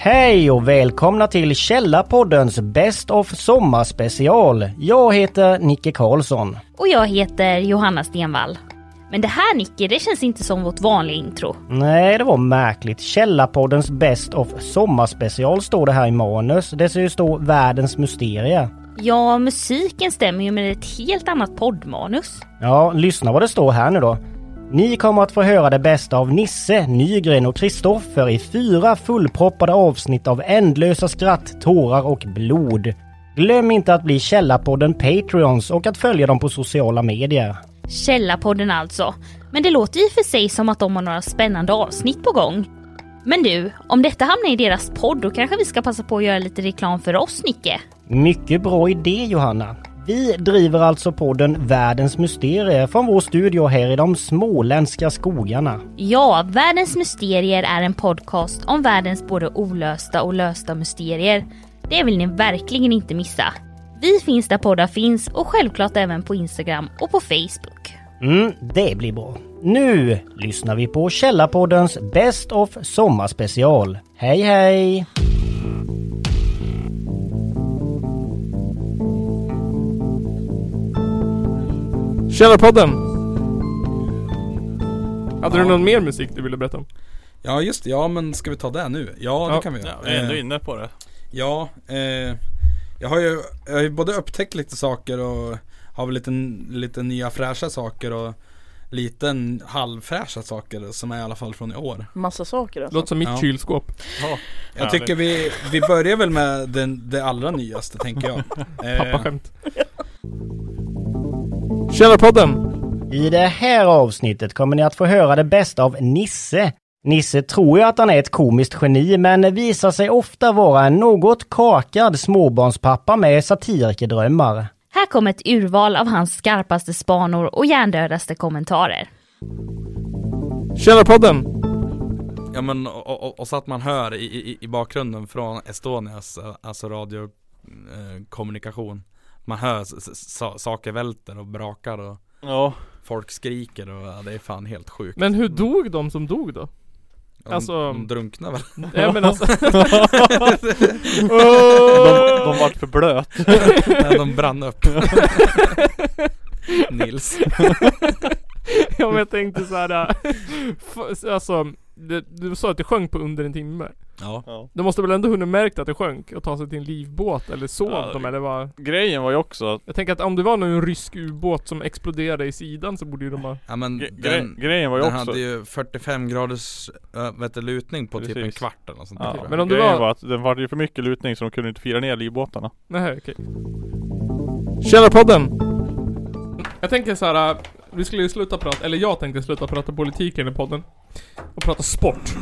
Hej och välkomna till Källarpoddens Best of Sommarspecial. Jag heter Nicke Karlsson. Och jag heter Johanna Stenvall. Men det här Nicke, det känns inte som vårt vanliga intro. Nej, det var märkligt. Källarpoddens Best of Sommarspecial står det här i manus. Det ska ju stå Världens Mysteria. Ja, musiken stämmer ju med ett helt annat poddmanus. Ja, lyssna vad det står här nu då. Ni kommer att få höra det bästa av Nisse, Nygren och Kristoffer i fyra fullproppade avsnitt av ändlösa skratt, tårar och blod. Glöm inte att bli Källarpodden Patreons och att följa dem på sociala medier. Källarpodden alltså. Men det låter ju för sig som att de har några spännande avsnitt på gång. Men du, om detta hamnar i deras podd då kanske vi ska passa på att göra lite reklam för oss Nicke? Mycket bra idé Johanna. Vi driver alltså podden Världens Mysterier från vår studio här i de småländska skogarna. Ja, Världens Mysterier är en podcast om världens både olösta och lösta mysterier. Det vill ni verkligen inte missa. Vi finns där poddar finns och självklart även på Instagram och på Facebook. Mm, det blir bra. Nu lyssnar vi på Källarpoddens Best of Sommarspecial. Hej hej! Källarpodden! Hade du någon mer musik du ville berätta om? Ja just det, ja men ska vi ta det nu? Ja, Ja. det kan vi göra. Ja, vi är ändå Eh, inne på det. Ja, eh, jag har ju jag har ju både upptäckt lite saker och har väl lite, lite nya fräscha saker och lite n- halvfräscha saker som är i alla fall från i år. Massa saker alltså. Låter som mitt Ja. kylskåp. Ja, Jag Ja, tycker vi, vi börjar väl med den, det allra nyaste tänker jag. Eh, Pappaskämt. Källarpodden! I det här avsnittet kommer ni att få höra det bästa av Nisse. Nisse tror ju att han är ett komiskt geni men visar sig ofta vara en något kakad småbarnspappa med satirikerdrömmar. Här kommer ett urval av hans skarpaste spanor och hjärndödaste kommentarer. Källarpodden! Ja men och, och, och så att man hör i, i, i bakgrunden från Estonias, eh, alltså radiokommunikation. Eh, kommunikation. Man hör saker välter och brakar och ja. folk skriker och ja, det är fan helt sjukt. Men hur dog de som dog då? de, alltså- de drunknar väl? Nej men alltså... De, de vart för blöt. Nej, de brann upp. Nils. ja men jag tänkte såhär... f- Alltså, det, du sa att det sjönk på under en timme. Ja. Ja. De måste väl ändå hunnit märkt att det sjönk och ta sig till en livbåt eller sov Ja, de eller vad? Grejen var ju också att Jag tänker att om det var någon rysk ubåt som exploderade i sidan så borde ju de ha... Ja men gre- den, grejen var ju den också hade ju 45 graders äh, vet du, lutning på typ en Precis. kvart eller något sånt Ja, där. men om det var- var... att den var ju för mycket lutning så de kunde inte fira ner livbåtarna. Nej, okej. Källarpodden! Jag tänker så här. äh, vi skulle ju sluta prata, eller jag tänkte sluta prata politik i den här podden. Och prata sport.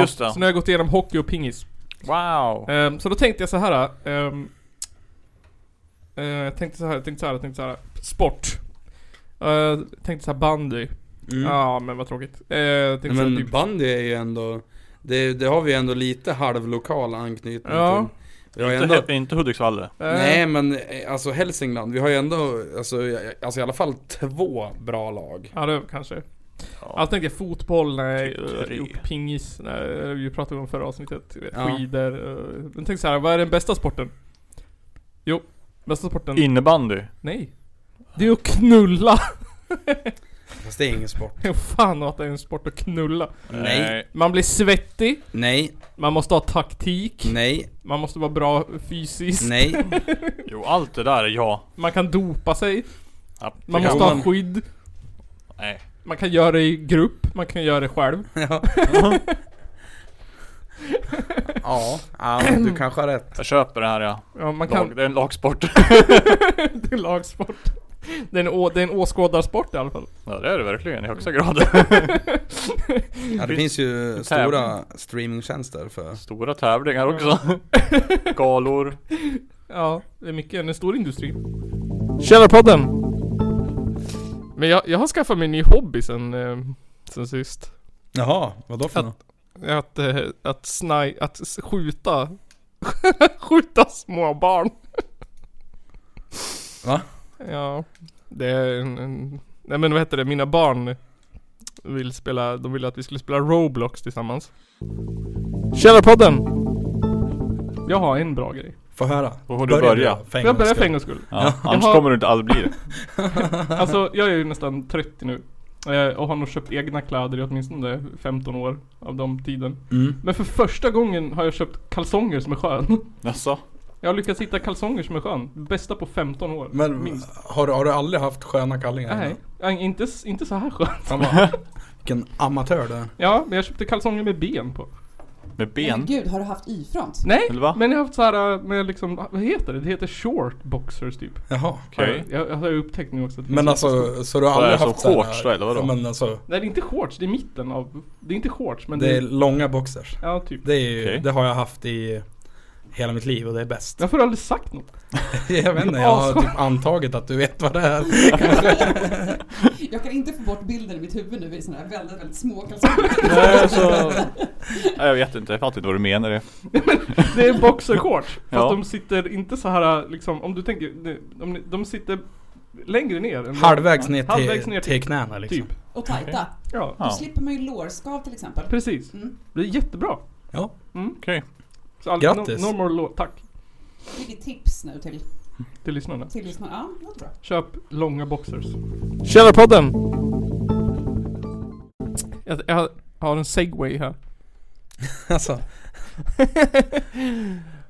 Just det. Så nu har jag gått igenom hockey och pingis. Wow. Ehm, så då tänkte jag så här. ehm, eh, jag tänkte så här, jag tänkte så här, jag tänkte så här. Sport. Uh, jag tänkte så här bandy. Mm. Ja men vad tråkigt. Uh, tänkte Nej, så här, men typ, bandy är ju ändå det, det har vi ju ändå lite halvlokal anknytning Ja. till. Vi har ju ändå Inte, inte Hudiksvall. eh, Nej men eh, alltså Hälsingland, vi har ju ändå alltså, alltså i alla fall två bra lag. Ja det kanske. Ja. Jag tänkte fotboll, nej, uh, pingis, nej, vi pratade om förra avsnittet, Ja. skidor. Uh, men tänk så här, vad är den bästa sporten? Jo, bästa sporten? Innebandy. nej. Det är att knulla! Fast det är ingen sport. Jo fan att det är en sport att knulla. Nej. Man blir svettig, Nej, man måste ha taktik, nej, man måste vara bra fysiskt, nej. Jo, allt det där är ja. man kan dopa sig, ja man måste kan ha man- skydd, Nej. Man kan göra det i grupp, man kan göra det själv. ja. ja, ja, du kanske har rätt. Jag köper det här ja. Ja, man kan... Lag, det är en lagsport. det är lagsport. Det är, en å, det är en åskådarsport i alla fall. ja det är det verkligen i högsta grad. Ja, det finns ju stora streamingtjänster för Stora tävlingar också. Galor. Ja, det är mycket, en stor industri. Källarpodden! Men jag, jag har skaffat mig en ny hobby sen, eh, sen sist. Jaha, vadå för Att- något? Att, eh, att snaj, att skjuta, skjuta små barn. Va? Ja, det är en, en, nej men vad heter det, mina barn vill spela, de ville att vi skulle spela Roblox tillsammans. Källarpodden! Jag har en bra grej. Få höra. Får du Börjar börja? för en Jag gångs börjar för skull. en gångs skull. Ja, annars har- kommer du inte alls bli det. Alltså jag är ju nästan 30 nu. Eh, Och har nog köpt egna kläder i åtminstone 15 år av de tiden. Mm. Men för första gången har jag köpt kalsonger som är skön. Jaså? Jag har lyckats hitta kalsonger som är skön. Bästa på 15 år. Men minst. har, du- har du aldrig haft sköna kallingar? Nej, ja, inte, s- inte så här skönt. Fan vad, vilken amatör du är. Ja, men jag köpte kalsonger med ben på. Med Men ben? gud, har du haft Y-front? Nej, Eller va? men jag har haft så här med liksom, vad heter det? Det heter short boxers typ. Jaha. Okej. Jag, jag har ju upptäckt nu också att det Men finns alltså, så du har Vad är aldrig det, haft som så här- shorts då, eller vadå? Men alltså, Nej det är inte shorts, det är mitten av, det är inte shorts men det det är är, långa boxers. ja typ. Det, är ju, Okej. det har jag haft i hela mitt liv och det är bäst. Jag får aldrig sagt något. Jag vet inte, jag har Alltså. typ antagit att du vet vad det är. Jag kan inte få bort bilden i mitt huvud nu i sådana här väldigt, väldigt små kalsonger. Nej, alltså, jag vet inte, jag fattar inte vad du menar det. Det är boxershorts. Fast Ja. de sitter inte så här liksom, om du tänker, de, de, de sitter längre ner. än- Halvvägs ner till, Halvvägs ner till knäna liksom. Typ. Och tajta. Ja, Ja. Då slipper man ju lårskav till exempel. precis. Mm. Det är jättebra. Ja. Mm. Okej. Så all, Grattis. No, no more law, tack. Ditt tips nu till, Till lyssnarna. till lyssnarna. Ja, bra. Köp långa boxers. Källarpodden! Jag, jag har en segway här. Alltså,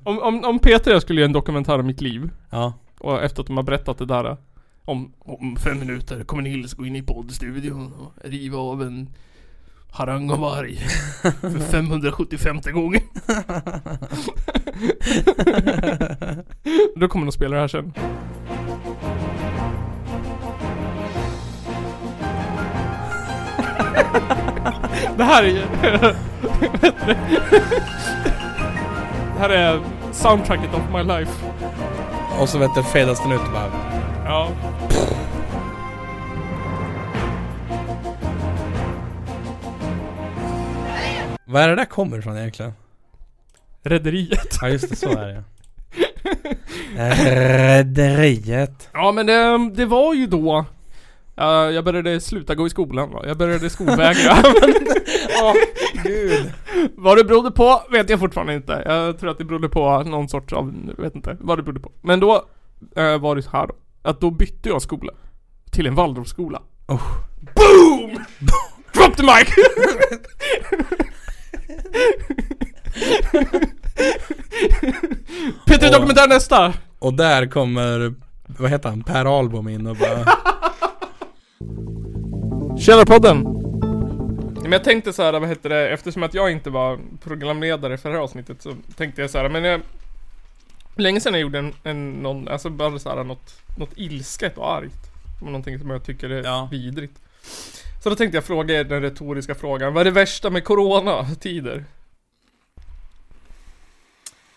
Om, om, om Peter och jag skulle göra en dokumentär om mitt liv ja. och efter att de har berättat det där om, om fem minuter kommer Nils gå in i poddstudion och riva av en harangavarg för 575 gången. Då kommer de spela det här sen. Det här är det? Det här är soundtracket of my life. Och så vet du, fadas den ut och bara. Ja. Vad är det där kommer ifrån egentligen? Rederiet. Ja just det, så är det Rederiet. Ja men det, det var ju då eh, jag började sluta gå i skolan va? Jag började skolvägra. Åh gud. vad det berodde på vet jag fortfarande inte. Jag tror att det berodde på någon sorts av, vet inte vad det berodde på. Men då eh, var det så här då. Att då bytte jag skola. Till en Waldorfskola. Oh. Boom! Drop the mic! Peter dokumentär nästa! Och där kommer, vad heter han, Per Ahlbom in och bara Källarpodden! Men jag tänkte så här, vad heter det, eftersom att jag inte var programledare för det här avsnittet så tänkte jag så här, men jag, Länge sedan jag gjorde en, en någon, alltså bara så här något, något ilsket och argt. Någonting som jag tycker är Ja. vidrigt. Så då tänkte jag fråga er den retoriska frågan, vad är det värsta med coronatider?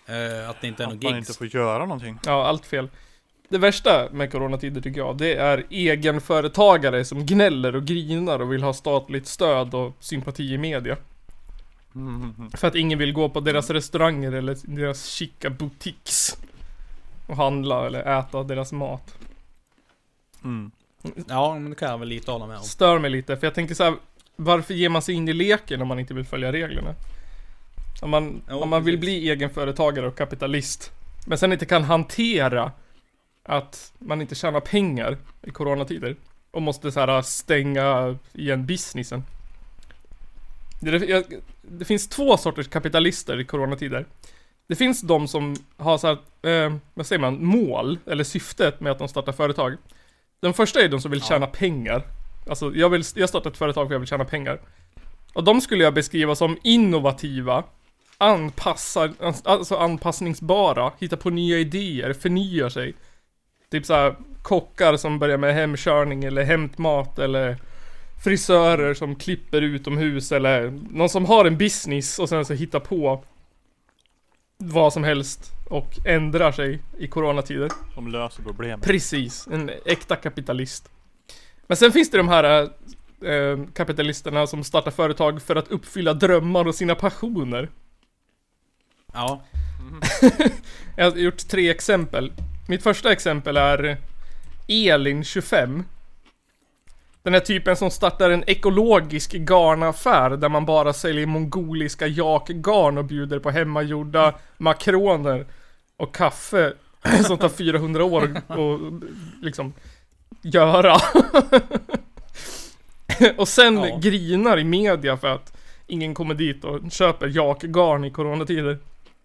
eh, att det inte är någon Att man inte får göra någonting. Ja, allt fel. Det värsta med coronatider tycker jag, det är egenföretagare som gnäller och grinar och vill ha statligt stöd och sympati i media. Mm. För att ingen vill gå på deras restauranger eller deras chica boutiques. Och handla eller äta deras mat. Mm. Ja, men det kan jag väl lite hålla med om. Stör mig lite, för jag tänker så här. Varför ger man sig in i leken om man inte vill följa reglerna? Om man, Ja, om man vill precis. bli egenföretagare och kapitalist. Men sen inte kan hantera att man inte tjänar pengar i coronatider. Och måste så här stänga igen businessen. Det, jag, det finns två sorters kapitalister i coronatider. Det finns de som har så här, eh, vad säger man, mål eller syftet med att de startar företag. Den första är de som vill tjäna pengar. Alltså jag vill, jag startar ett företag för jag vill tjäna pengar. Och de skulle jag beskriva som innovativa, anpassar, alltså anpassningsbara, hittar på nya idéer, förnyar sig. Typ såhär kockar som börjar med hemkörning eller hämtmat eller frisörer som klipper utomhus eller någon som har en business och sen så hittar på vad som helst och ändrar sig i coronatider. Som löser problemet. Precis, en äkta kapitalist. Men sen finns det de här eh, kapitalisterna som startar företag för att uppfylla drömmar och sina passioner. Ja. Jag har gjort tre exempel. Mitt första exempel är Elin 25. Den här typen som startar en ekologisk garnaffär där man bara säljer mongoliska jakgarn och bjuder på hemmagjorda makroner och kaffe som tar 400 år och liksom göra. och sen Ja. grinar i media för att ingen kommer dit och köper jakgarn i coronatider.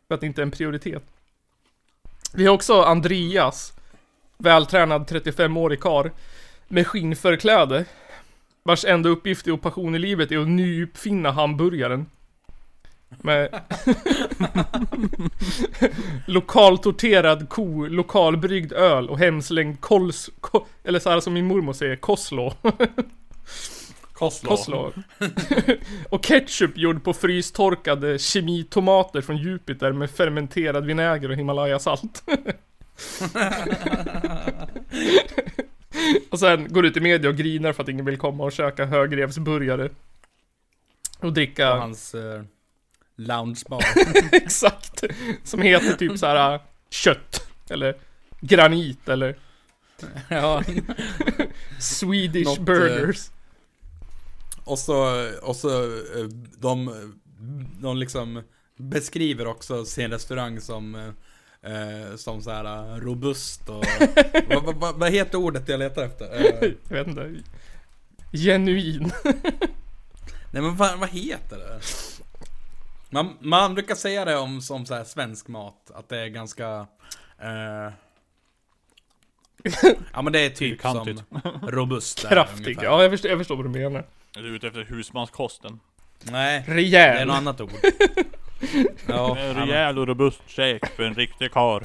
För att det inte är en prioritet. Vi har också Andreas, vältränad 35-årig karl med skinnförkläde. Vars enda uppgift och passion i livet är att nyuppfinna hamburgaren. Med lokaltorterad ko, lokalbryggd öl och hemslängd kols, ko, eller så här som min mormor säger, koslo. Koslo. Koslo. och ketchup gjord på frystorkade kemitomater från Jupiter med fermenterad vinäger och Himalayasalt. och sen går ut i media och grinar för att ingen vill komma och käka högrevsburgare. Och dricka, På hans eh, loungebar. exakt. Som heter typ så här kött. Eller granit eller ja. Swedish Något, eh, burgers. Och så, och så eh, de, de liksom beskriver också sin restaurang som eh, som så här eh, robust och vad, vad, vad, vad heter ordet jag letar efter? Eh, Jag vet inte. Genuin. nej men vad, vad heter det? Man, man brukar säga det om som så här svensk mat, att det är ganska eh, Ja men det är typ som robust där, Kraftig. ungefär. Ja, jag förstår, jag förstår vad du menar. Är du ute efter husmanskosten? Nej, det är Rejäl. något annat ord. Ja, En rejäl och robust käk för en riktig kar.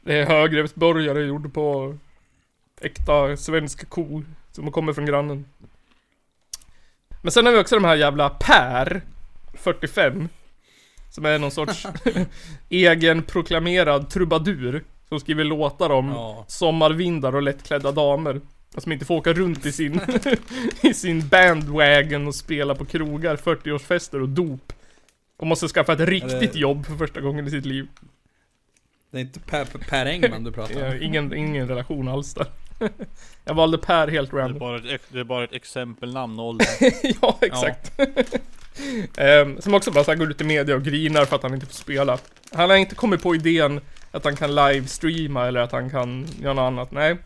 Det är högrevsburgare gjord på äkta svensk ko som kommer från grannen. Men sen har vi också de här jävla Per 45 Som är någon sorts egen proklamerad trubadur Som skriver låtar om ja. sommarvindar och lättklädda damer Som inte får åka runt i sin I sin bandwagon och spela på krogar, 40-årsfester och dop Och måste skaffa ett riktigt Eller- jobb för första gången i sitt liv Det är inte Per, Per Engman du pratar om. ingen, ingen relation alls där. Jag valde Per helt Det är random. bara ett, det är bara ett exempelnamn och ålder. ja, exakt. Ehm, som också bara så här går ut i media och grinar för att han inte får spela. Han har inte kommit på idén att han kan livestreama eller att han kan göra något annat. Nej.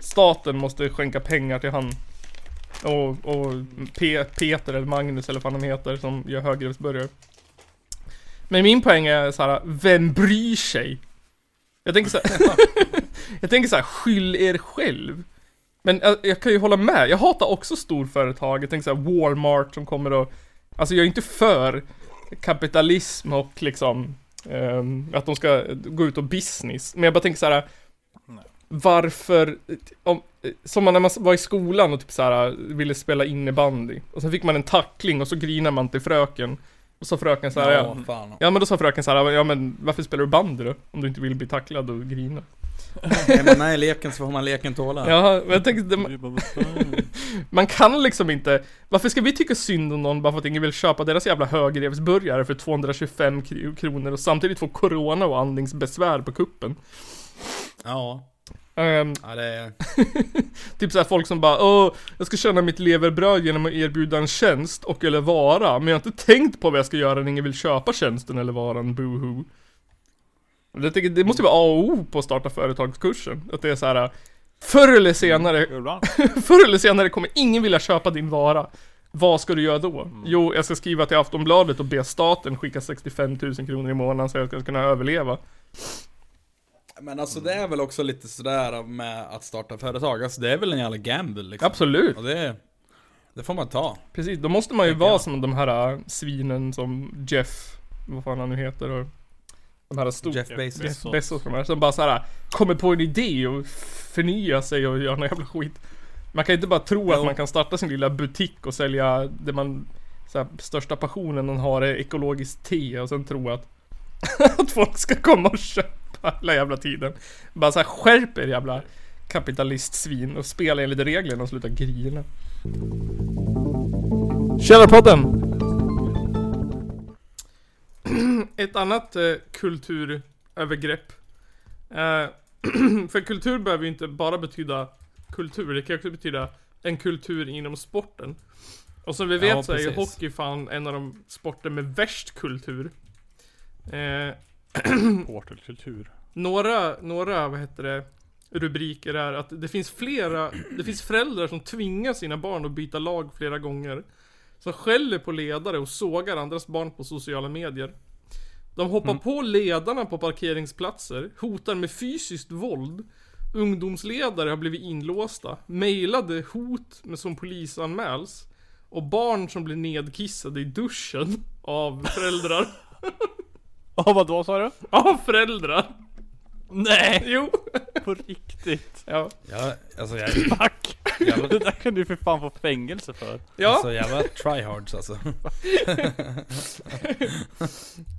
Staten måste skänka pengar till han. Och, och Pe- Peter eller Magnus eller vad han heter som gör högrevsburgare. Men min poäng är så här, vem bryr sig? Jag tänker så här, jag tänker så här, skyll er själv. Men jag, jag kan ju hålla med, jag hatar också storföretag. Jag tänker så här Walmart som kommer och Alltså jag är inte för kapitalism och liksom um, att de ska gå ut och business. Men jag bara tänker så här. Varför, om, som när man var i skolan och typ så här ville spela innebandy. Och sen fick man en tackling och så grinar man till fröken. Och så fröken så här, ja, Ja, men då sa fröken så här, ja men varför spelar du bandy då? Om du inte vill bli tacklad och grina. Är man med i leken så får man leken tåla. Ja, men jag tänkte, man kan liksom inte Varför ska vi tycka synd om någon bara för att ingen vill köpa deras jävla högrevsburgare för 225 kr- kronor och samtidigt få corona och andningsbesvär på kuppen? Ja. Ehm, Ja, det är... typ såhär folk som bara Åh, jag ska tjäna mitt leverbröd genom att erbjuda en tjänst och eller vara Men jag har inte tänkt på vad jag ska göra när ingen vill köpa tjänsten eller varan, boohoo jag det måste ju vara A och O på att starta företagskursen. Att det är så här. Förr eller senare Ibland. Förr eller senare kommer ingen vilja köpa din vara. Vad ska du göra då? Mm. Jo, jag ska skriva till Aftonbladet och be staten skicka 65 000 kronor i månaden så jag ska kunna överleva. Men alltså det är väl också lite sådär med att starta företag. Alltså det är väl en jävla gamble liksom. Absolut, Och det, det får man ta. precis. Då måste man ju vara jag. som de här äh, svinen som Jeff, vad fan han nu heter och de här stora Jeff Bezos. Jeff Bezos de här, som bara såhär kommer på en idé och förnya sig och göra någon jävla skit. Man kan ju inte bara tro att Jo. man kan starta sin lilla butik och sälja det man här, största passionen man har är ekologiskt te och sen tro att att folk ska komma och köpa hela jävla tiden. Bara såhär skärp er jävla kapitalistsvin och spela enligt reglerna och sluta grina. Källarpodden! Ett annat eh, kulturövergrepp. Eh, för kultur behöver ju inte bara betyda kultur, det kan också betyda en kultur inom sporten. Och som vi vet Ja, så är ju hockey fan en av de sporter med värst kultur. Eh, Portalkultur. några, några, vad heter det, rubriker är att det finns flera, det finns föräldrar som tvingar sina barn att byta lag flera gånger. Som skäller på ledare och sågar andras barn på sociala medier. De hoppar på ledarna på parkeringsplatser, hotar med fysiskt våld. Ungdomsledare har blivit inlåsta, mejlade hot med som polisanmäls. Och barn som blir nedkissade i duschen av föräldrar. Ja vad då sa du? av föräldrar! Nej! Jo! På riktigt? Ja. Ja, alltså jag, Fuck! jävla, Det där kan du för fan få fängelse för. Ja, alltså jävla tryhards alltså.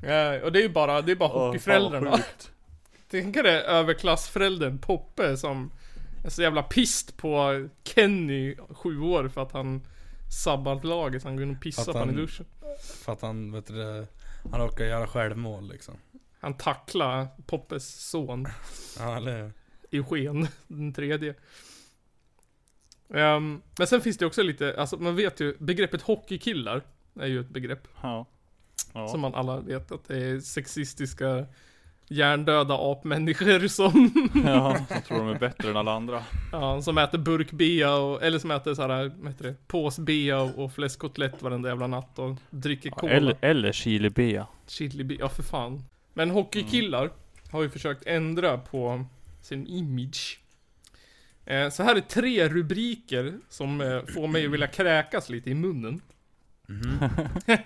eh, och det är ju bara, det är bara Åh, hockeyföräldrarna. vad sjukt. Tänk det överklassföräldern Poppe som är så jävla pist på Kenny, sju år, för att han sabbat laget. så Han går in och pissar Att på honom i han- duschen. För att han, vet du det, han råkar göra självmål liksom. Han tacklar Poppes son, Ja, eller Eugen, den tredje. Ehm, men sen finns det också lite, alltså man vet ju, begreppet hockeykillar är ju ett begrepp. Ja. Ja. Som man alla vet att det är sexistiska hjärndöda apmänniskor som, ja, som tror de är bättre än alla andra. ja, som äter burkbea och, eller som äter såhär, vad heter det, påsbea och, fläskkotlett varenda jävla natt och dricker Ja, cola. eller, eller chilibea. Chili ja för fan. Men hockeykillar har ju försökt ändra på sin image. Eh, så här är tre rubriker som eh, får mig att vilja kräkas lite i munnen.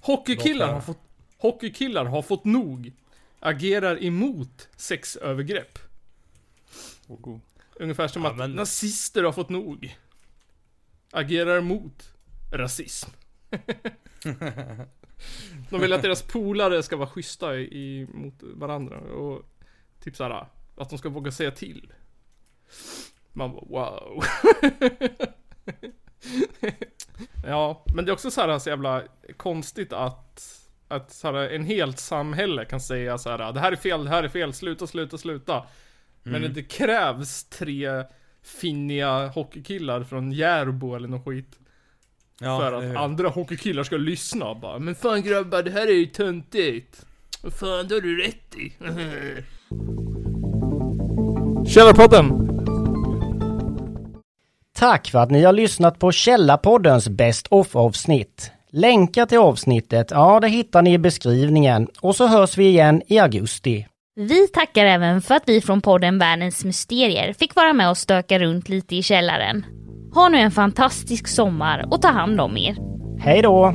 Hockeykillar har fått, hockeykillar har fått nog. Agerar emot sexövergrepp. Oh. Ungefär som Ja, att men- nazister har fått nog. Agerar mot rasism. De vill att deras polare ska vara schyssta i, i, mot varandra och typ såhär, att de ska våga säga till. Man bara wow. ja, men det är också så här så jävla konstigt att att så här, en helt samhälle kan säga så här: det här är fel, det här är fel, sluta, sluta, sluta. Men det krävs tre finniga hockeykillar från Järbo eller något skit. Ja, för att andra hockeykillar ska lyssna bara Men fan grabbar, det här är ju töntigt. Vad fan, det har du rätt i. Källarpodden! Tack för att ni har lyssnat på Källarpoddens Best of avsnitt. Länkar till avsnittet, ja det hittar ni i beskrivningen. Och så hörs vi igen i augusti. Vi tackar även för att vi från podden Världens Mysterier fick vara med och stöka runt lite i källaren. Ha nu en fantastisk sommar och ta hand om er. Hej då!